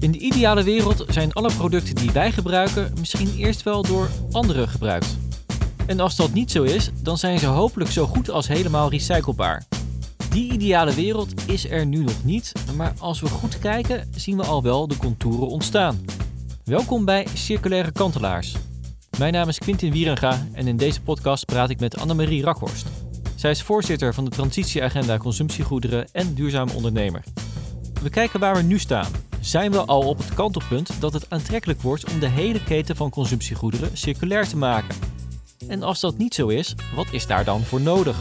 In de ideale wereld zijn alle producten die wij gebruiken misschien eerst wel door anderen gebruikt. En als dat niet zo is, dan zijn ze hopelijk zo goed als helemaal recyclebaar. Die ideale wereld is er nu nog niet, maar als we goed kijken zien we al wel de contouren ontstaan. Welkom bij Circulaire Kantelaars. Mijn naam is Quintin Wierenga en in deze podcast praat ik met Annemarie Rakhorst. Zij is voorzitter van de Transitieagenda Consumptiegoederen en Duurzaam Ondernemer. We kijken waar we nu staan. Zijn we al op het kantelpunt dat het aantrekkelijk wordt om de hele keten van consumptiegoederen circulair te maken? En als dat niet zo is, wat is daar dan voor nodig?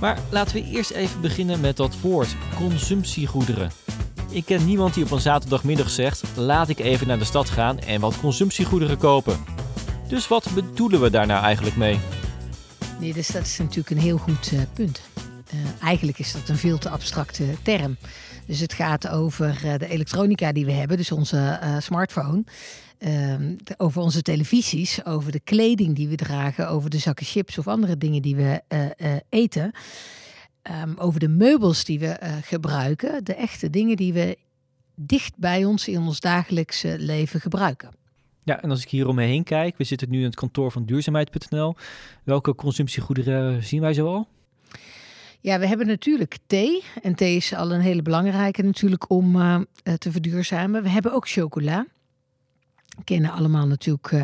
Maar laten we eerst even beginnen met dat woord consumptiegoederen. Ik ken niemand die op een zaterdagmiddag zegt: laat ik even naar de stad gaan en wat consumptiegoederen kopen. Dus wat bedoelen we daar nou eigenlijk mee? Nee, dus dat is natuurlijk een heel goed uh, punt. Uh, eigenlijk is dat een veel te abstracte term. Dus het gaat over uh, de elektronica die we hebben, dus onze smartphone. Ehm, over onze televisies, over de kleding die we dragen, over de zakken chips of andere dingen die we eten. Um, over de meubels die we gebruiken, de echte dingen die we dicht bij ons in ons dagelijkse leven gebruiken. Ja, en als ik hier om me heen kijk, we zitten nu in het kantoor van duurzaamheid.nl. Welke consumptiegoederen zien wij zoal? Ja, we hebben natuurlijk thee. En thee is al een hele belangrijke natuurlijk om uh, te verduurzamen. We hebben ook chocola. We kennen allemaal natuurlijk uh,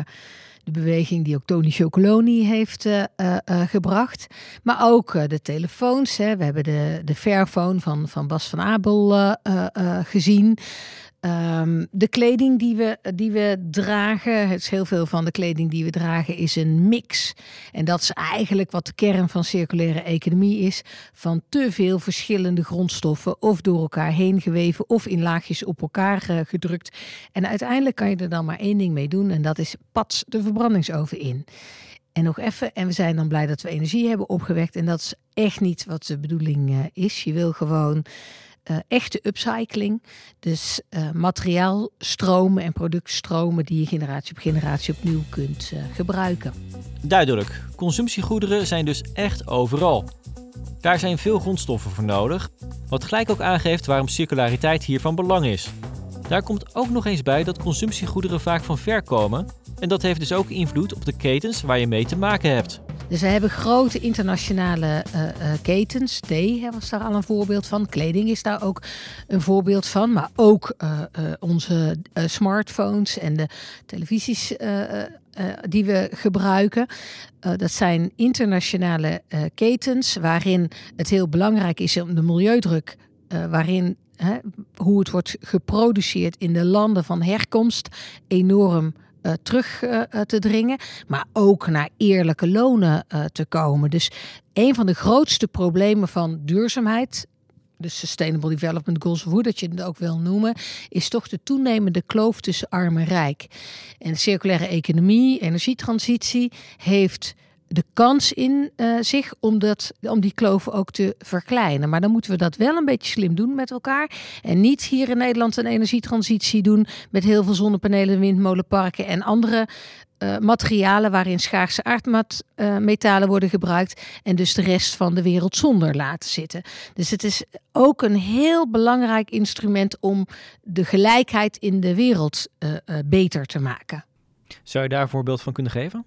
de beweging die ook Tony Chocoloni heeft gebracht. Maar ook de telefoons. Hè. We hebben de, de Fairphone van, van Bas van Abel gezien. Um, de kleding die we, die we dragen, het is heel veel van de kleding die we dragen, is een mix. En dat is eigenlijk wat de kern van circulaire economie is: van te veel verschillende grondstoffen, of door elkaar heen geweven, of in laagjes op elkaar uh, gedrukt. En uiteindelijk kan je er dan maar één ding mee doen, en dat is pats de verbrandingsoven in. En nog even, en we zijn dan blij dat we energie hebben opgewekt. En dat is echt niet wat de bedoeling uh, is. Je wil gewoon uh, echte upcycling. Dus uh, materiaalstromen en productstromen die je generatie op generatie opnieuw kunt uh, gebruiken. Duidelijk, consumptiegoederen zijn dus echt overal. Daar zijn veel grondstoffen voor nodig, wat gelijk ook aangeeft waarom circulariteit hier van belang is. Daar komt ook nog eens bij dat consumptiegoederen vaak van ver komen en dat heeft dus ook invloed op de ketens waar je mee te maken hebt. Dus we hebben grote internationale uh, uh, ketens. Thee was daar al een voorbeeld van. Kleding is daar ook een voorbeeld van. Maar ook uh, onze smartphones en de televisies die we gebruiken. dat zijn internationale ketens waarin het heel belangrijk is om de milieudruk, waarin hoe het wordt geproduceerd in de landen van herkomst, enorm uh, terug uh, te dringen, maar ook naar eerlijke lonen te komen. Dus een van de grootste problemen van duurzaamheid, de Sustainable Development Goals, hoe dat je het ook wil noemen, is toch de toenemende kloof tussen arm en rijk. En circulaire economie, energietransitie, heeft de kans in uh, zich om, dat, om die kloven ook te verkleinen. Maar dan moeten we dat wel een beetje slim doen met elkaar. En niet hier in Nederland een energietransitie doen met heel veel zonnepanelen, windmolenparken en andere uh, materialen waarin schaarse aardmetalen uh, worden gebruikt. En dus de rest van de wereld zonder laten zitten. Dus het is ook een heel belangrijk instrument om de gelijkheid in de wereld beter te maken. Zou je daar een voorbeeld van kunnen geven?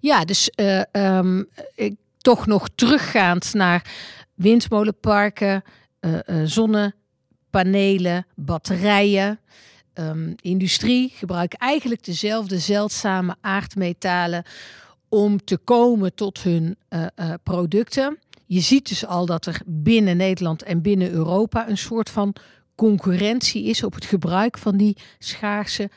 Ja, dus uh, um, ik, toch nog teruggaand naar windmolenparken, uh, uh, zonnepanelen, batterijen. Um, industrie gebruikt eigenlijk dezelfde zeldzame aardmetalen om te komen tot hun producten. Je ziet dus al dat er binnen Nederland en binnen Europa een soort van concurrentie is op het gebruik van die schaarse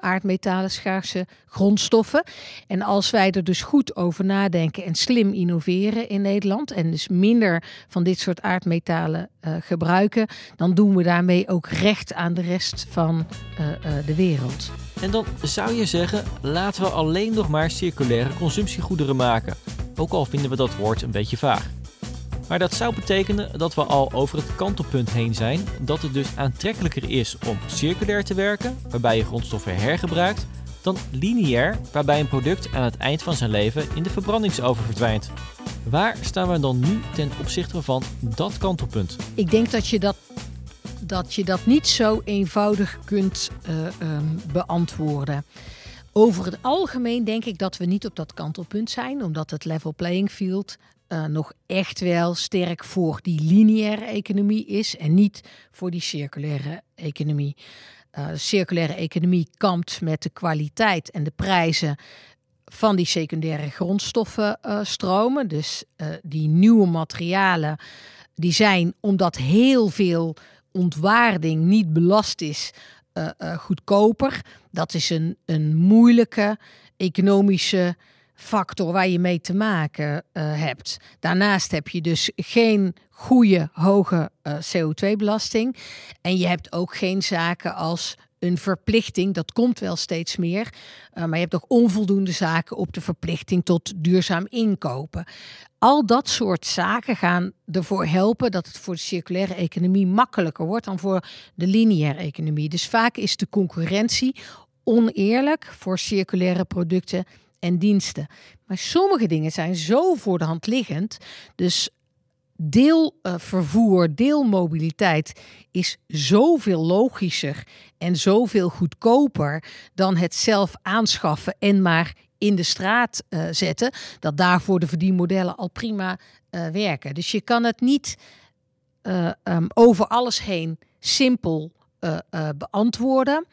aardmetalen, schaarse grondstoffen. En als wij er dus goed over nadenken en slim innoveren in Nederland en dus minder van dit soort aardmetalen uh, gebruiken, dan doen we daarmee ook recht aan de rest van uh, de wereld. En dan zou je zeggen, laten we alleen nog maar circulaire consumptiegoederen maken. Ook al vinden we dat woord een beetje vaag. Maar dat zou betekenen dat we al over het kantelpunt heen zijn, dat het dus aantrekkelijker is om circulair te werken, waarbij je grondstoffen hergebruikt, dan lineair, waarbij een product aan het eind van zijn leven in de verbrandingsoven verdwijnt. Waar staan we dan nu ten opzichte van dat kantelpunt? Ik denk dat je dat dat je dat niet zo eenvoudig kunt uh, um, beantwoorden. Over het algemeen denk ik dat we niet op dat kantelpunt zijn, omdat het level playing field uh, nog echt wel sterk voor die lineaire economie is en niet voor die circulaire economie. Uh, de circulaire economie kampt met de kwaliteit en de prijzen van die secundaire grondstoffenstromen. Uh, dus die nieuwe materialen, die zijn omdat heel veel ontwaarding niet belast is, goedkoper. Dat is een, een moeilijke economische factor waar je mee te maken uh, hebt. Daarnaast heb je dus geen goede, hoge uh, CO2-belasting. En je hebt ook geen zaken als een verplichting, dat komt wel steeds meer. Uh, maar je hebt ook onvoldoende zaken op de verplichting tot duurzaam inkopen. Al dat soort zaken gaan ervoor helpen dat het voor de circulaire economie makkelijker wordt dan voor de lineaire economie. Dus vaak is de concurrentie oneerlijk voor circulaire producten en diensten. Maar sommige dingen zijn zo voor de hand liggend. Dus deelvervoer, deelmobiliteit is zoveel logischer en zoveel goedkoper dan het zelf aanschaffen en maar in de straat uh, zetten. Dat daarvoor de verdienmodellen al prima uh, werken. Dus je kan het niet uh, um, over alles heen simpel beantwoorden.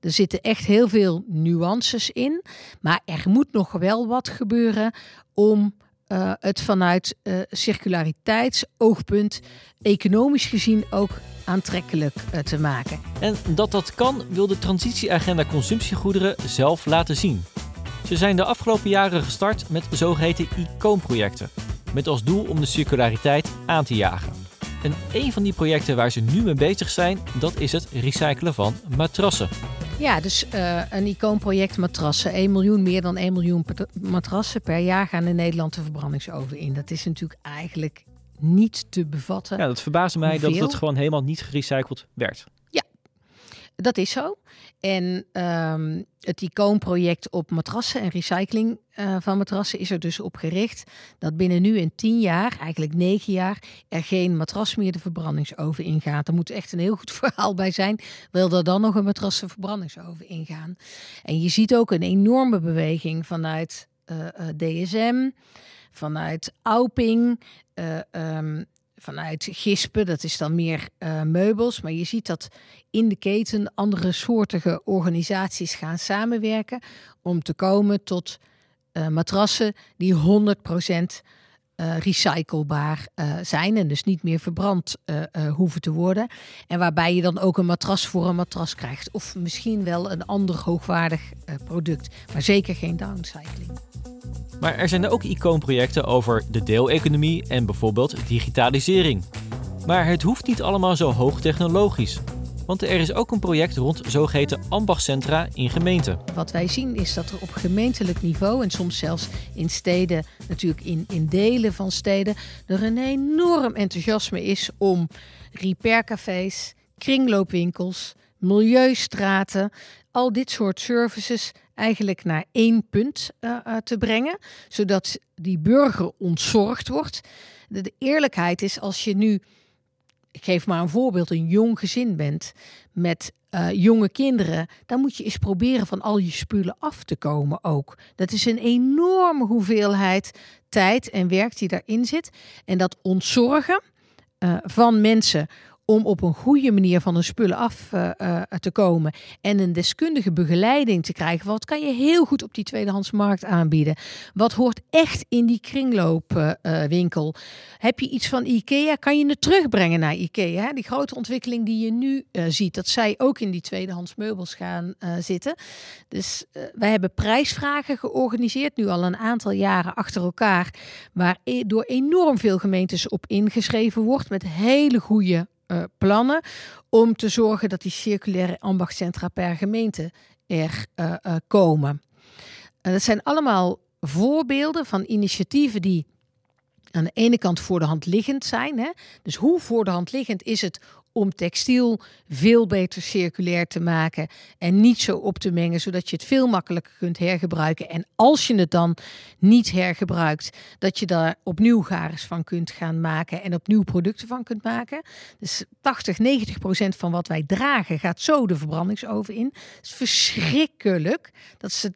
Er zitten echt heel veel nuances in. Maar er moet nog wel wat gebeuren om uh, het vanuit uh, circulariteitsoogpunt economisch gezien ook aantrekkelijk uh, te maken. En dat dat kan, wil de transitieagenda consumptiegoederen zelf laten zien. Ze zijn de afgelopen jaren gestart met zogeheten icoonprojecten, met als doel om de circulariteit aan te jagen. En een van die projecten waar ze nu mee bezig zijn, dat is het recyclen van matrassen. Ja, dus uh, een icoonproject matrassen. 1 miljoen, meer dan 1 miljoen matrassen per jaar gaan in Nederland de verbrandingsoven in. Dat is natuurlijk eigenlijk niet te bevatten. Ja, dat verbaasde mij dat het gewoon helemaal niet gerecycled werd. Dat is zo. En um, het icoonproject op matrassen en recycling uh, van matrassen is er dus op gericht dat binnen nu in tien jaar, eigenlijk negen jaar, er geen matras meer de verbrandingsoven ingaat. Er moet echt een heel goed verhaal bij zijn. Wil er dan nog een matras de verbrandingsoven ingaan? En je ziet ook een enorme beweging vanuit uh, uh, DSM, vanuit Auping, um, vanuit Gispen, dat is dan meer uh, meubels. Maar je ziet dat in de keten andere soortige organisaties gaan samenwerken om te komen tot uh, matrassen die 100% uh, recyclebaar uh, zijn en dus niet meer verbrand hoeven te worden. En waarbij je dan ook een matras voor een matras krijgt. Of misschien wel een ander hoogwaardig product, maar zeker geen downcycling. Maar er zijn ook icoonprojecten over de deeleconomie en bijvoorbeeld digitalisering. Maar het hoeft niet allemaal zo hoogtechnologisch. Want er is ook een project rond zogeheten ambachtcentra in gemeenten. Wat wij zien is dat er op gemeentelijk niveau en soms zelfs in steden, natuurlijk in, in delen van steden, er een enorm enthousiasme is om repaircafés, kringloopwinkels, milieustraten, al dit soort services eigenlijk naar één punt uh, uh, te brengen, zodat die burger ontzorgd wordt. De, eerlijkheid is als je nu, ik geef maar een voorbeeld, een jong gezin bent met uh, jonge kinderen, dan moet je eens proberen van al je spullen af te komen ook. Dat is een enorme hoeveelheid tijd en werk die daarin zit. En dat ontzorgen van mensen om op een goede manier van de spullen af uh, uh, te komen en een deskundige begeleiding te krijgen. Wat kan je heel goed op die tweedehandsmarkt aanbieden? Wat hoort echt in die kringloopwinkel? Uh, Heb je iets van IKEA? Kan je het terugbrengen naar IKEA? Die grote ontwikkeling die je nu ziet, dat zij ook in die tweedehands meubels gaan zitten. Dus wij hebben prijsvragen georganiseerd, nu al een aantal jaren achter elkaar, waar e door enorm veel gemeentes op ingeschreven wordt met hele goede uh, plannen om te zorgen dat die circulaire ambachtcentra per gemeente er uh, uh, komen. En dat zijn allemaal voorbeelden van initiatieven die aan de ene kant voor de hand liggend zijn. Hè? Dus hoe voor de hand liggend is het om textiel veel beter circulair te maken en niet zo op te mengen, zodat je het veel makkelijker kunt hergebruiken. En als je het dan niet hergebruikt, dat je daar opnieuw garens van kunt gaan maken en opnieuw producten van kunt maken. Dus 80, 90 procent van wat wij dragen gaat zo de verbrandingsoven in. Het is verschrikkelijk. Dat is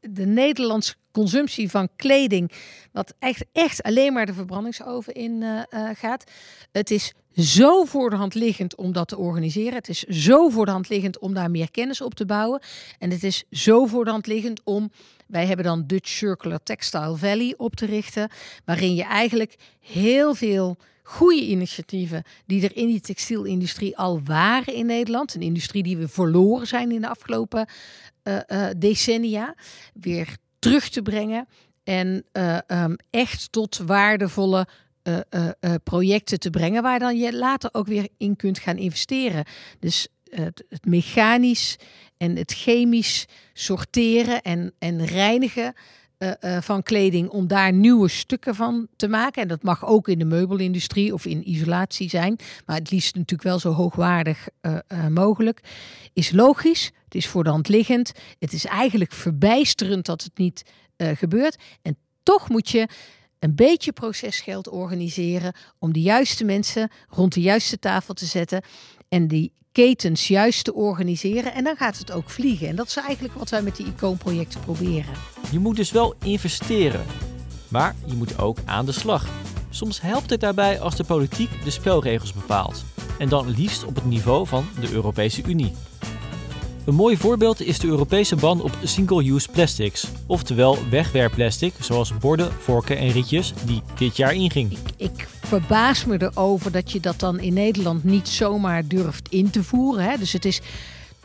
de Nederlandse consumptie van kleding, wat echt, echt alleen maar de verbrandingsoven in uh, uh, gaat. Het is zo voor de hand liggend om dat te organiseren. Het is zo voor de hand liggend om daar meer kennis op te bouwen. En het is zo voor de hand liggend om, wij hebben dan Dutch Circular Textile Valley op te richten, waarin je eigenlijk heel veel goede initiatieven die er in die textielindustrie al waren in Nederland, een industrie die we verloren zijn in de afgelopen uh, uh, decennia, weer terug te brengen en uh, um, echt tot waardevolle uh, uh, projecten te brengen, waar dan je later ook weer in kunt gaan investeren. Dus het, mechanisch en het chemisch sorteren en, en reinigen van kleding om daar nieuwe stukken van te maken. En dat mag ook in de meubelindustrie of in isolatie zijn, maar het liefst natuurlijk wel zo hoogwaardig mogelijk. Is logisch, het is voor de hand liggend. Het is eigenlijk verbijsterend dat het niet gebeurt. En toch moet je een beetje procesgeld organiseren om de juiste mensen rond de juiste tafel te zetten en die ketens juist te organiseren. En dan gaat het ook vliegen. En dat is eigenlijk wat wij met die icoonprojecten proberen. Je moet dus wel investeren, maar je moet ook aan de slag. Soms helpt het daarbij als de politiek de spelregels bepaalt. En dan liefst op het niveau van de Europese Unie. Een mooi voorbeeld is de Europese ban op single-use plastics, oftewel wegwerpplastic, zoals borden, vorken en rietjes, die dit jaar inging. Ik, verbaas me erover dat je dat dan in Nederland niet zomaar durft in te voeren. Hè? Dus het is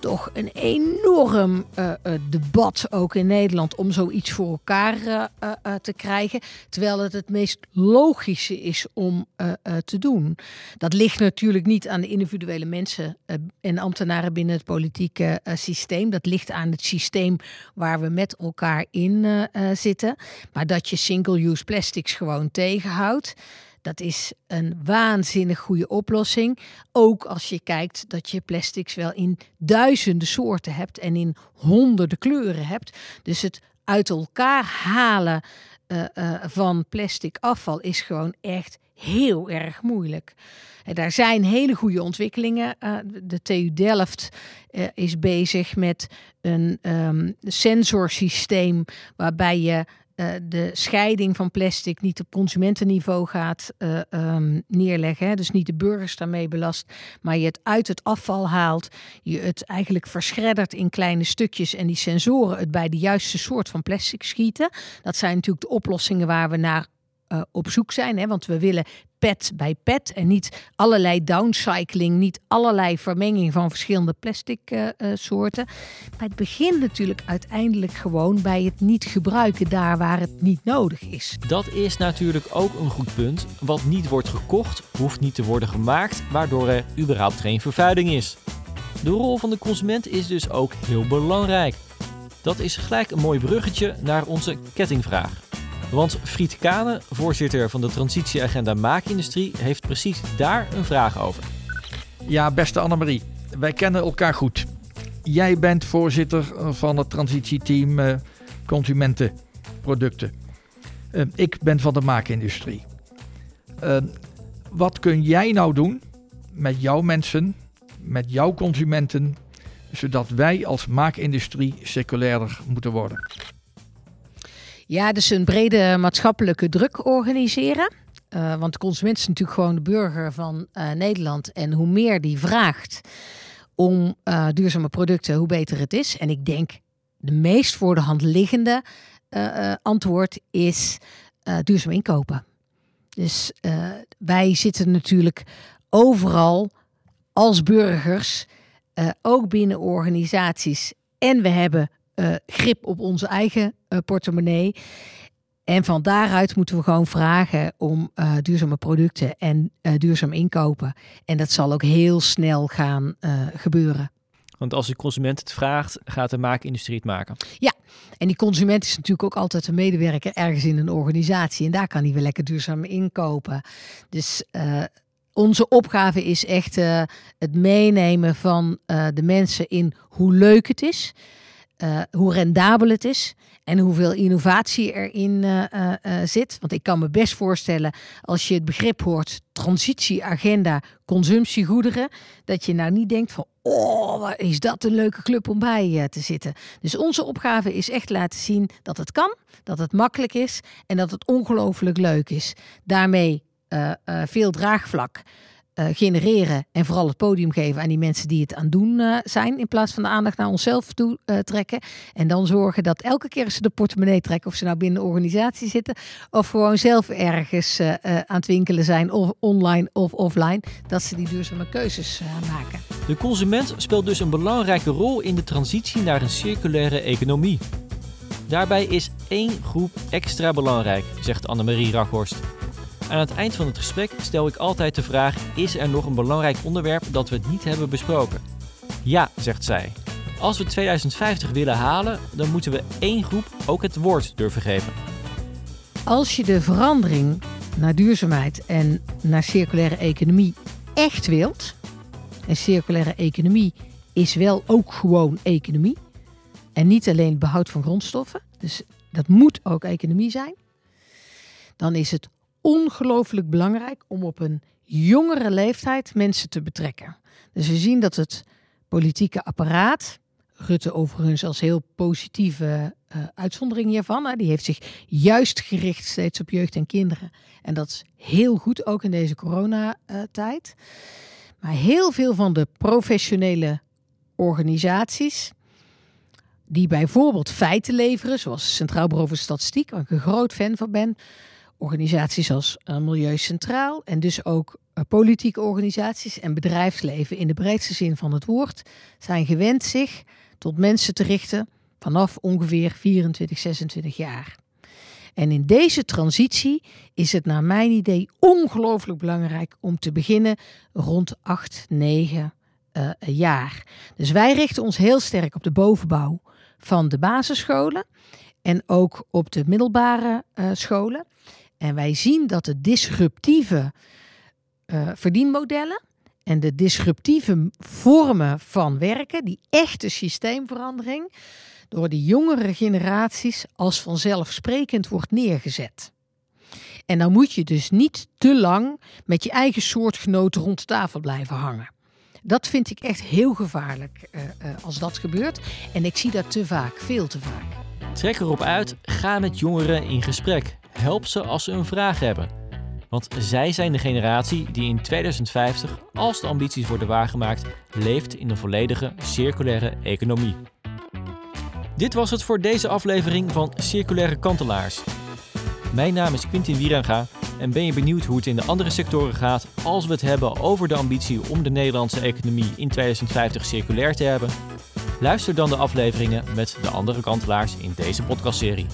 toch een enorm uh, uh, debat ook in Nederland om zoiets voor elkaar uh, te krijgen. Terwijl het het meest logische is om te doen. Dat ligt natuurlijk niet aan de individuele mensen en ambtenaren binnen het politieke systeem. Dat ligt aan het systeem waar we met elkaar in zitten. Maar dat je single-use plastics gewoon tegenhoudt. Dat is een waanzinnig goede oplossing. Ook als je kijkt dat je plastics wel in duizenden soorten hebt en in honderden kleuren hebt. Dus het uit elkaar halen uh, uh, van plastic afval is gewoon echt heel erg moeilijk. En daar zijn hele goede ontwikkelingen. De TU Delft is bezig met een um, sensorsysteem waarbij je uh, de scheiding van plastic niet op consumentenniveau gaat uh, um, neerleggen. Hè? Dus niet de burgers daarmee belast, maar je het uit het afval haalt. Je het eigenlijk verschreddert in kleine stukjes en die sensoren het bij de juiste soort van plastic schieten. Dat zijn natuurlijk de oplossingen waar we naar uh, op zoek zijn. Hè? Want we willen pet bij pet en niet allerlei downcycling, niet allerlei vermenging van verschillende plastic uh, uh, soorten. Maar het begint natuurlijk uiteindelijk gewoon bij het niet gebruiken daar waar het niet nodig is. Dat is natuurlijk ook een goed punt. Wat niet wordt gekocht, hoeft niet te worden gemaakt, waardoor er überhaupt geen vervuiling is. De rol van de consument is dus ook heel belangrijk. Dat is gelijk een mooi bruggetje naar onze kettingvraag. Want Friet Kane, voorzitter van de transitieagenda Maakindustrie, heeft precies daar een vraag over. Ja, beste Annemarie, wij kennen elkaar goed. Jij bent voorzitter van het transitieteam uh, Consumentenproducten. Uh, ik ben van de maakindustrie. Uh, wat kun jij nou doen met jouw mensen, met jouw consumenten, zodat wij als maakindustrie circulairder moeten worden? Ja, dus een brede maatschappelijke druk organiseren. Uh, want de consument is natuurlijk gewoon de burger van uh, Nederland. En hoe meer die vraagt om uh, duurzame producten, hoe beter het is. En ik denk de meest voor de hand liggende antwoord is duurzaam inkopen. Dus wij zitten natuurlijk overal als burgers, ook binnen organisaties. En we hebben uh, grip op onze eigen uh, portemonnee. En van daaruit moeten we gewoon vragen om uh, duurzame producten en duurzaam inkopen. En dat zal ook heel snel gaan gebeuren. Want als de consument het vraagt, gaat de maakindustrie het maken. Ja, en die consument is natuurlijk ook altijd een medewerker ergens in een organisatie. En daar kan hij weer lekker duurzaam inkopen. Dus onze opgave is echt het meenemen van de mensen in hoe leuk het is, uh, hoe rendabel het is en hoeveel innovatie erin zit. Want ik kan me best voorstellen als je het begrip hoort transitieagenda consumptiegoederen, dat je nou niet denkt van oh, is dat een leuke club om bij te zitten. Dus onze opgave is echt laten zien dat het kan, dat het makkelijk is en dat het ongelooflijk leuk is. Daarmee uh, uh, veel draagvlak uh, genereren en vooral het podium geven aan die mensen die het aan doen zijn, in plaats van de aandacht naar onszelf toe trekken. En dan zorgen dat elke keer ze de portemonnee trekken, of ze nou binnen een organisatie zitten, of gewoon zelf ergens aan het winkelen zijn, of online of offline, dat ze die duurzame keuzes maken. De consument speelt dus een belangrijke rol in de transitie naar een circulaire economie. Daarbij is één groep extra belangrijk, zegt Annemarie Rakhorst. Aan het eind van het gesprek stel ik altijd de vraag: is er nog een belangrijk onderwerp dat we niet hebben besproken? Ja, zegt zij. Als we 2050 willen halen, dan moeten we één groep ook het woord durven geven. Als je de verandering naar duurzaamheid en naar circulaire economie echt wilt, en circulaire economie is wel ook gewoon economie, en niet alleen behoud van grondstoffen, dus dat moet ook economie zijn, dan is het ongelooflijk belangrijk om op een jongere leeftijd mensen te betrekken. Dus we zien dat het politieke apparaat, Rutte overigens als heel positieve uh, uitzondering hiervan, die heeft zich juist gericht steeds op jeugd en kinderen. En dat is heel goed, ook in deze coronatijd. Maar heel veel van de professionele organisaties, die bijvoorbeeld feiten leveren, zoals Centraal Bureau voor Statistiek, waar ik een groot fan van ben, organisaties als uh, Milieu Centraal en dus ook uh, politieke organisaties en bedrijfsleven in de breedste zin van het woord zijn gewend zich tot mensen te richten vanaf ongeveer 24, 26 jaar. En in deze transitie is het naar mijn idee ongelooflijk belangrijk om te beginnen rond 8, 9 uh, jaar. Dus wij richten ons heel sterk op de bovenbouw van de basisscholen en ook op de middelbare scholen. En wij zien dat de disruptieve uh, verdienmodellen en de disruptieve vormen van werken, die echte systeemverandering, door de jongere generaties als vanzelfsprekend wordt neergezet. En dan moet je dus niet te lang met je eigen soortgenoten rond tafel blijven hangen. Dat vind ik echt heel gevaarlijk uh, uh, als dat gebeurt. En ik zie dat te vaak, veel te vaak. Trek erop uit, ga met jongeren in gesprek help ze als ze een vraag hebben. Want zij zijn de generatie die in 2050, als de ambities worden waargemaakt, leeft in een volledige circulaire economie. Dit was het voor deze aflevering van Circulaire Kantelaars. Mijn naam is Quintin Wieranga en ben je benieuwd hoe het in de andere sectoren gaat als we het hebben over de ambitie om de Nederlandse economie in 2050 circulair te hebben? Luister dan de afleveringen met de andere kantelaars in deze podcastserie.